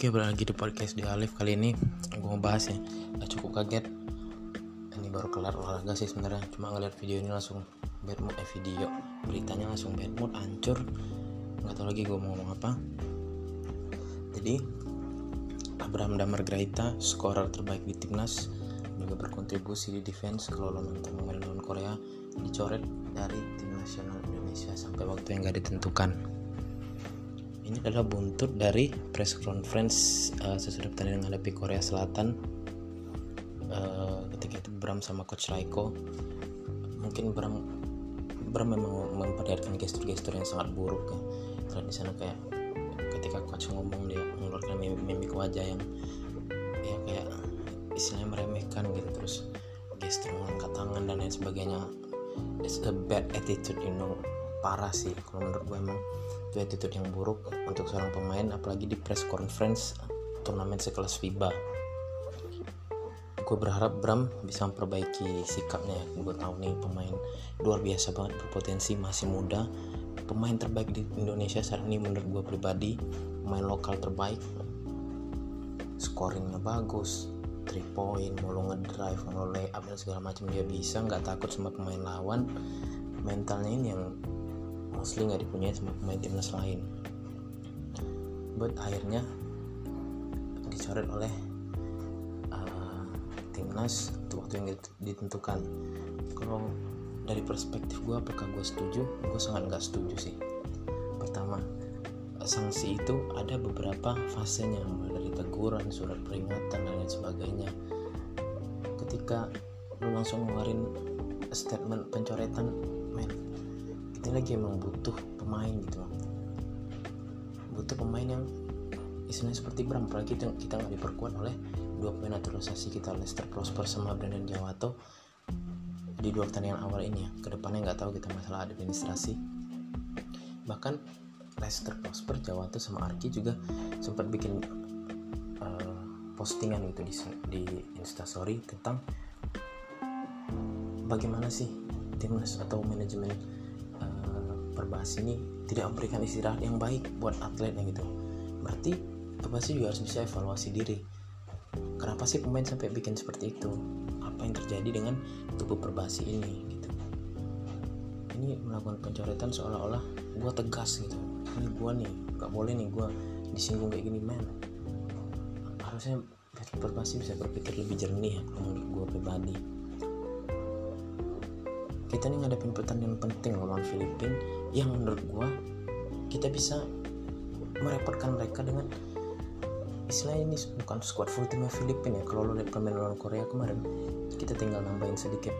Oke, balik lagi di podcast di Alif kali ini gue mau bahas ya. Cukup kaget. Ini baru kelar olahraga sih sebenarnya. Cuma ngeliat video ini langsung bad mood eh video beritanya langsung bad mood hancur. Nggak tahu lagi gue mau ngomong apa. Jadi Abraham Damar Graita, skorer terbaik di timnas, juga berkontribusi di defense kalau lo pemain lawan Korea dicoret dari tim nasional Indonesia sampai waktu yang gak ditentukan ini adalah buntut dari press conference uh, sesudah pertandingan menghadapi Korea Selatan. Uh, ketika itu Bram sama coach Raiko mungkin Bram Bram memang memperlihatkan gestur-gestur yang sangat buruk ya. Karena di sana kayak ketika coach ngomong dia mengeluarkan mimik wajah yang ya kayak istilahnya meremehkan gitu. Terus gestur mengangkat tangan dan lain sebagainya. It's a bad attitude you know parah sih kalau menurut gue emang. Itu attitude yang buruk untuk seorang pemain apalagi di press conference turnamen sekelas FIBA gue berharap Bram bisa memperbaiki sikapnya. Gue tahu nih pemain luar biasa banget berpotensi masih muda. Pemain terbaik di Indonesia saat ini menurut gue pribadi pemain lokal terbaik. Scoringnya bagus 3 point mau ngedrive mau lo layup dan segala macam dia bisa. Nggak takut sama pemain lawan. Mentalnya ini yang mostly nggak dipunyai sama pemain timnas lain. But akhirnya dicoret oleh uh, timnas untuk waktu yang ditentukan. Kalau dari perspektif gue apakah gue setuju? Gue sangat nggak setuju sih. Pertama sanksi itu ada beberapa fasenya mulai dari teguran surat peringatan dan lain sebagainya. Ketika lu langsung ngeluarin statement pencoretan men kita lagi emang butuh pemain gitu butuh pemain yang istilahnya seperti Bram apalagi kita kita nggak diperkuat oleh dua pemain naturalisasi kita Lester Prosper sama Brandon Jawato di dua pertandingan awal ini ya. Ke depannya nggak tahu kita masalah administrasi. Bahkan Lester Prosper Jawato sama Arki juga sempat bikin uh, postingan gitu di, di instastory tentang bagaimana sih timnas atau manajemen perbasi ini tidak memberikan istirahat yang baik buat atletnya gitu berarti perbasi juga harus bisa evaluasi diri. Kenapa sih pemain sampai bikin seperti itu? Apa yang terjadi dengan tubuh perbasi ini gitu? Ini melakukan pencoretan seolah-olah gue tegas gitu. Ini gue nih gak boleh nih gue disinggung kayak gini men. Harusnya perbasi bisa berpikir lebih jernih ya menurut gue pribadi kita nih ngadepin pertandingan penting lawan Filipina yang menurut gue kita bisa merepotkan mereka dengan istilahnya ini bukan squad full timnya Filipina ya. Kalau lo lihat permainan lawan Korea kemarin kita tinggal nambahin sedikit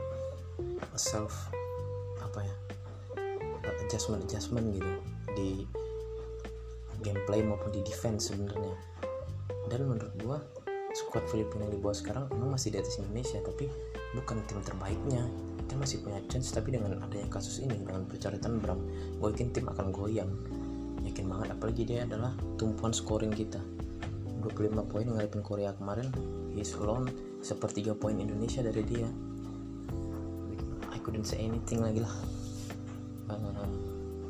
self apa ya adjustment adjustment gitu di gameplay maupun di defense sebenarnya. Dan menurut gua squad Filipina yang dibawa sekarang memang masih di atas Indonesia tapi bukan tim terbaiknya kita masih punya chance tapi dengan adanya kasus ini dengan percoretan Bram gue yakin tim akan goyang. Yakin banget apalagi dia adalah tumpuan scoring kita. 25 poin ngadepin Korea kemarin he's alone sepertiga poin Indonesia dari dia. I couldn't say anything lagi lah uh,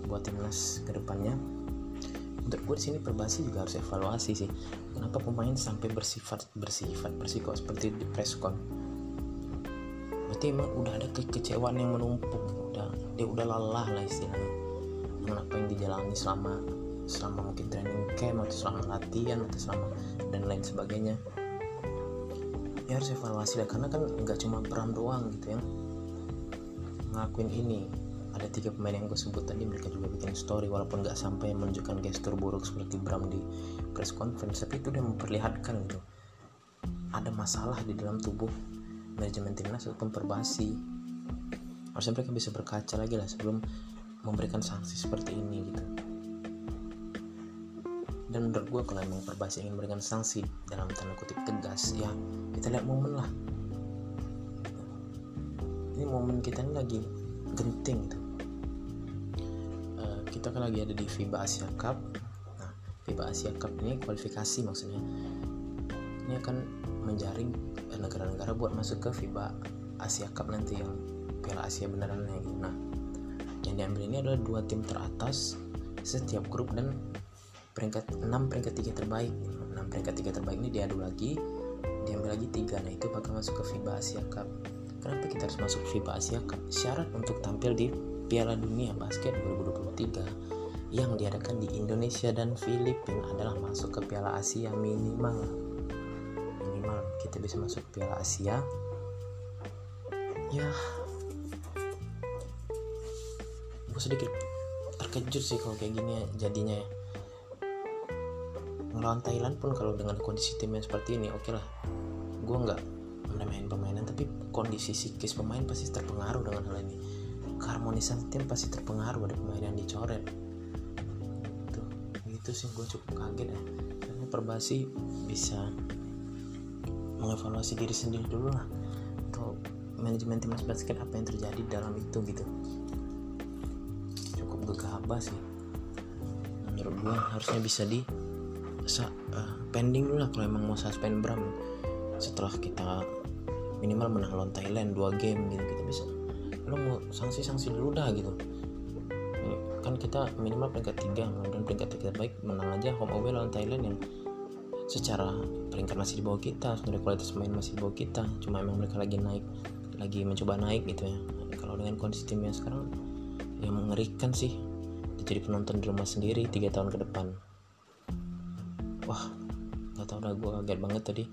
buat timnas ke depannya menurut gue sini perbasi juga harus evaluasi sih kenapa pemain sampai bersifat bersifat bersiko seperti di presscon berarti emang udah ada kekecewaan yang menumpuk. Udah dia udah lelah lah istilahnya. Dengan apa yang dijalani selama selama mungkin training camp atau selama latihan atau selama dan lain sebagainya. Ya harus evaluasi lah karena kan nggak cuma peran doang gitu ya. Ngelakuin ini. Ada tiga pemain yang gue sebut tadi mereka juga bikin story walaupun nggak sampai menunjukkan gestur buruk seperti Bram di press conference tapi itu udah memperlihatkan gitu. Ada masalah di dalam tubuh manajemen timnas ataupun perbasi harusnya mereka bisa berkaca lagi lah sebelum memberikan sanksi seperti ini gitu. Dan menurut gue kalau emang perbasi ingin memberikan sanksi dalam tanda kutip tegas ya kita lihat momen lah. Ini momen kita ini lagi genting gitu. Uh, kita kan lagi ada di FIBA Asia Cup. Nah FIBA Asia Cup ini kualifikasi maksudnya ini akan menjaring negara-negara buat masuk ke FIBA Asia Cup nanti yang Piala Asia beneran gitu. nah yang diambil ini adalah dua tim teratas setiap grup dan peringkat 6 peringkat 3 terbaik. 6 peringkat tiga terbaik ini diadu lagi diambil lagi tiga. Nah itu bakal masuk ke FIBA Asia Cup. Kenapa kita harus masuk FIBA Asia Cup? Syarat untuk tampil di Piala Dunia Basket 2023 yang diadakan di Indonesia dan Filipina adalah masuk ke Piala Asia minimal kita bisa masuk Piala Asia. Ya. Gue sedikit terkejut sih kalau kayak gini jadinya ya. Ngelawan Thailand pun kalau dengan kondisi tim yang seperti ini oke okay lah. Gue nggak main pemainan tapi kondisi psikis pemain pasti terpengaruh dengan hal ini. Keharmonisan tim pasti terpengaruh ada pemain yang dicoret. Tuh gitu sih gue cukup kaget ya. Karena perbasi bisa mengevaluasi diri sendiri dulu lah. Untuk manajemen timnas basket apa yang terjadi dalam itu gitu. Cukup gegabah sih. Menurut gue harusnya bisa di uh, pending dulu lah kalau emang mau suspend Bram. Setelah kita minimal menang lawan Thailand dua game gitu kita bisa lo mau sanksi-sanksi dulu dah gitu. Kan kita minimal peringkat tiga kemudian peringkat tiga baik menang aja home away lawan Thailand yang secara peringkat masih di bawah kita sebenarnya kualitas main masih di bawah kita cuma emang mereka lagi naik lagi mencoba naik gitu ya. Kalau dengan kondisi timnya sekarang yang mengerikan sih jadi penonton di rumah sendiri tiga tahun ke depan. Wah nggak tau udah gue kaget banget tadi.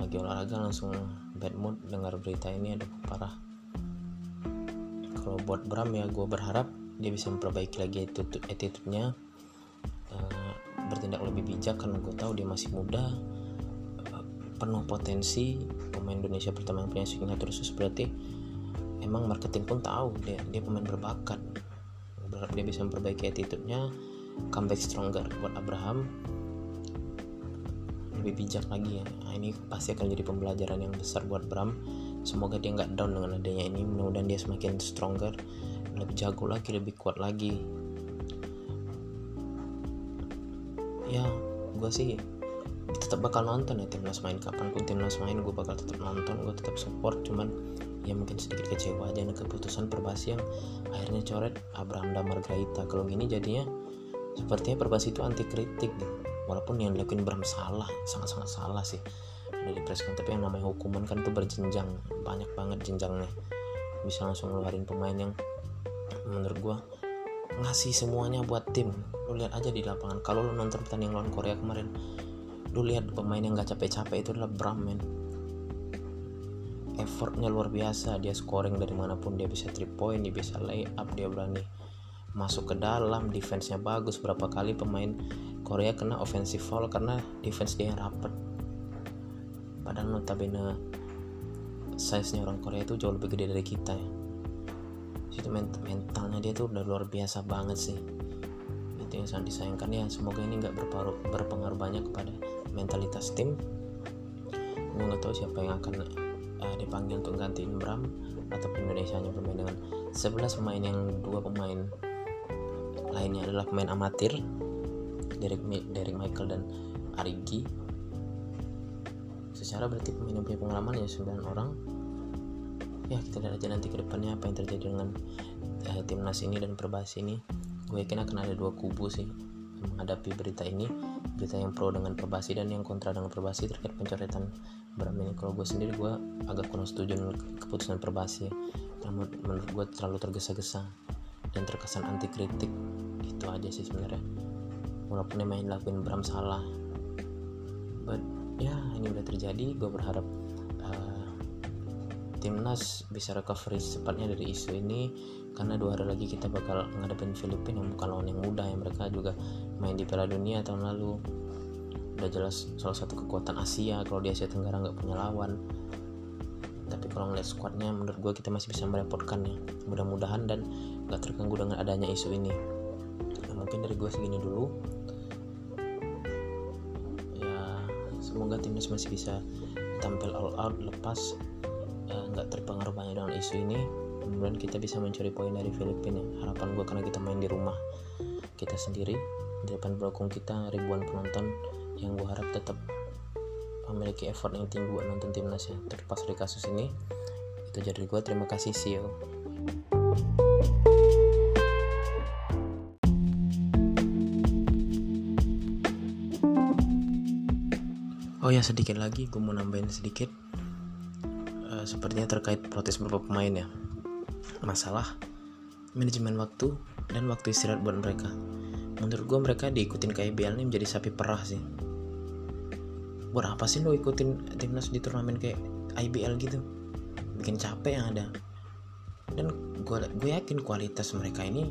Lagi olahraga langsung bad mood dengar berita ini ada parah. Kalau buat Bram ya gue berharap dia bisa memperbaiki lagi attitude attitude-nya bertindak lebih bijak karena gue tahu dia masih muda uh, penuh potensi pemain Indonesia pertama yang punya signature terus berarti emang marketing pun tahu dia dia pemain berbakat. Berharap dia bisa memperbaiki attitude-nya comeback stronger buat Abraham lebih bijak lagi ya. Nah, ini pasti akan jadi pembelajaran yang besar buat Bram. Semoga dia nggak down dengan adanya ini mudah-mudahan dia semakin stronger lebih jago lagi lebih kuat lagi ya gue sih tetap bakal nonton ya timnas main. Kapan pun timnas main gue bakal tetap nonton gue tetap support. Cuman ya mungkin sedikit kecewa aja dengan keputusan perbasi yang akhirnya coret Abraham Damar Graita kalau gini jadinya sepertinya perbasi itu anti kritik gitu walaupun yang dilakuin Bram salah sangat-sangat salah sih. Udah dipreskan tapi yang namanya hukuman kan itu berjenjang. Banyak banget jenjangnya. Bisa langsung ngeluarin pemain yang menurut gua ngasih semuanya buat tim. Lu lihat aja di lapangan. Kalau lu nonton pertandingan lawan Korea kemarin lu lihat pemain yang gak capek-capek itu adalah Bram men. Effortnya luar biasa. Dia scoring dari mana pun. Dia bisa 3 point dia bisa lay up dia berani masuk ke dalam. Defense-nya bagus. Berapa kali pemain Korea kena offensive foul karena defense dia yang rapet. Padahal notabene size nya orang Korea itu jauh lebih gede dari kita ya itu mentalnya dia tuh udah luar biasa banget sih. Itu yang sangat disayangkan. Ya semoga ini nggak berpengaruh, banyak kepada mentalitas tim. Gue nggak tahu siapa yang akan uh, dipanggil untuk gantiin Bram atau Indonesia hanya bermain dengan 11 pemain yang dua pemain lainnya adalah pemain amatir Derek, Derek Michael dan Arigi. Secara berarti pemain yang punya pengalaman ya 9 orang ya kita lihat aja nanti ke depannya apa yang terjadi dengan uh, timnas ini dan perbasi ini. Gue yakin akan ada dua kubu sih menghadapi berita ini. Berita yang pro dengan perbasi dan yang kontra dengan perbasi terkait pencoretan Bram ini kalau gue sendiri gue agak kurang setuju dengan keputusan perbasi karena menurut gue terlalu tergesa-gesa dan terkesan anti kritik gitu aja sih sebenarnya. Walaupun yang main lakuin Bram salah. But ya ini udah terjadi. Gue berharap timnas bisa recovery secepatnya dari isu ini karena dua hari lagi kita bakal ngadepin Filipina yang bukan lawan yang mudah yang mereka juga main di Piala Dunia tahun lalu. Udah jelas salah satu kekuatan Asia kalau di Asia Tenggara nggak punya lawan. Tapi kalau ngeliat squadnya menurut gue kita masih bisa merepotkan ya. Mudah-mudahan dan nggak terganggu dengan adanya isu ini. Nah, mungkin dari gue segini dulu. Semoga timnas masih bisa tampil all out lepas nggak uh, terpengaruh banyak dengan isu ini kemudian kita bisa mencuri poin dari Filipina. Harapan gue karena kita main di rumah kita sendiri di depan pendukung kita ribuan penonton yang gue harap tetap memiliki effort yang tinggi buat nonton timnas ya terlepas dari kasus ini itu jadi gue terima kasih see you. Oh ya sedikit lagi gue mau nambahin sedikit uh, sepertinya terkait protes beberapa pemain ya. Masalah manajemen waktu dan waktu istirahat buat mereka. Menurut gue mereka diikutin ke IBL ini menjadi sapi perah sih. Buat apa sih lo ikutin timnas di turnamen kayak IBL gitu? Bikin capek yang ada. Dan gue gue yakin kualitas mereka ini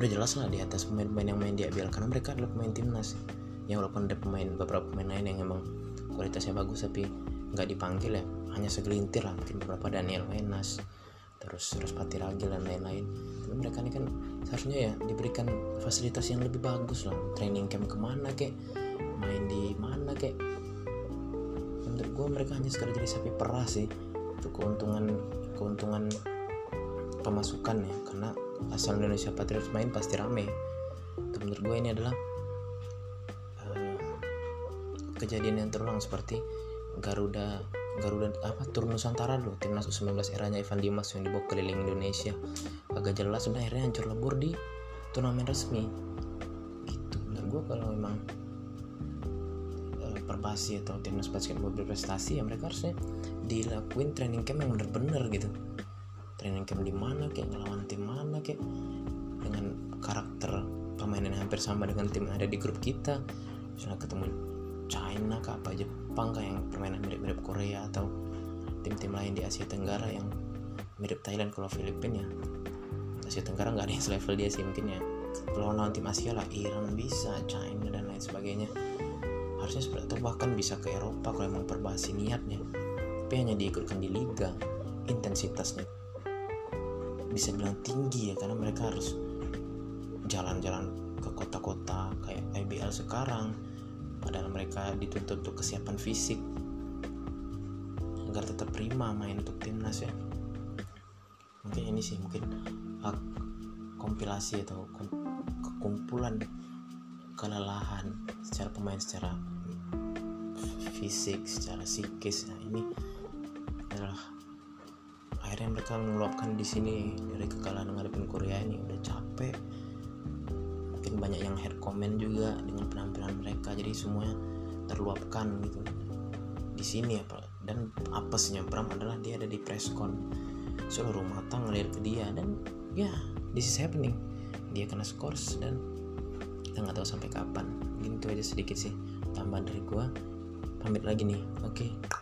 udah jelas lah di atas pemain-pemain yang main di IBL karena mereka adalah pemain timnas. Yang walaupun ada pemain beberapa pemain lain yang emang kualitasnya bagus tapi nggak dipanggil ya hanya segelintir lah mungkin beberapa Daniel Wenas terus terus Pati Ragil dan lain-lain. Tapi mereka ini kan seharusnya ya diberikan fasilitas yang lebih bagus lah. Training camp ke mana kek? Main di mana kek? Menurut gue mereka hanya sekadar jadi sapi perah sih. Untuk keuntungan keuntungan pemasukan ya. Karena asal Indonesia Patriots main pasti rame. Tapi menurut gue ini adalah uh, kejadian yang terulang seperti Garuda Garuda apa turun Nusantara dulu timnas U19 eranya Ivan Dimas yang dibawa keliling Indonesia. Agak jelas sudah akhirnya hancur lebur di turnamen resmi. Gitu. Menurut gue kalau memang perbasi atau timnas basket mau berprestasi ya mereka harusnya dilakuin training camp yang bener-bener gitu. Training camp di mana kayak ngelawan tim mana kayak dengan karakter pemain yang hampir sama dengan tim yang ada di grup kita. Misalnya ketemu China kah apa Jepang kah yang permainan mirip-mirip Korea atau tim-tim lain di Asia Tenggara yang mirip Thailand kalau Filipina ya? Asia Tenggara nggak ada yang selevel dia sih mungkin ya. Kalau lawan tim Asia lah Iran bisa China dan lain sebagainya. Harusnya seperti itu bahkan bisa ke Eropa kalau emang perbasi niatnya tapi hanya diikutkan di liga intensitasnya bisa bilang tinggi ya karena mereka harus jalan-jalan ke kota-kota kayak IBL sekarang padahal mereka dituntut untuk kesiapan fisik. Agar tetap prima main untuk timnas ya. Mungkin ini sih mungkin kompilasi atau kekumpulan kelelahan secara pemain secara fisik secara psikis. Nah ini adalah akhirnya mereka meluapkan di sini dari kekalahan menghadapi Korea ini. Udah capek banyak yang head comment juga dengan penampilan mereka. Jadi semuanya terluapkan gitu. Di sini ya dan apesnya Pram adalah dia ada di presscon seluruh mata ngelihat ke dia dan ya this is happening. Dia kena scores dan kita nggak tahu sampai kapan. Gitu aja sedikit sih tambahan dari gua. Pamit lagi nih. Oke. okay.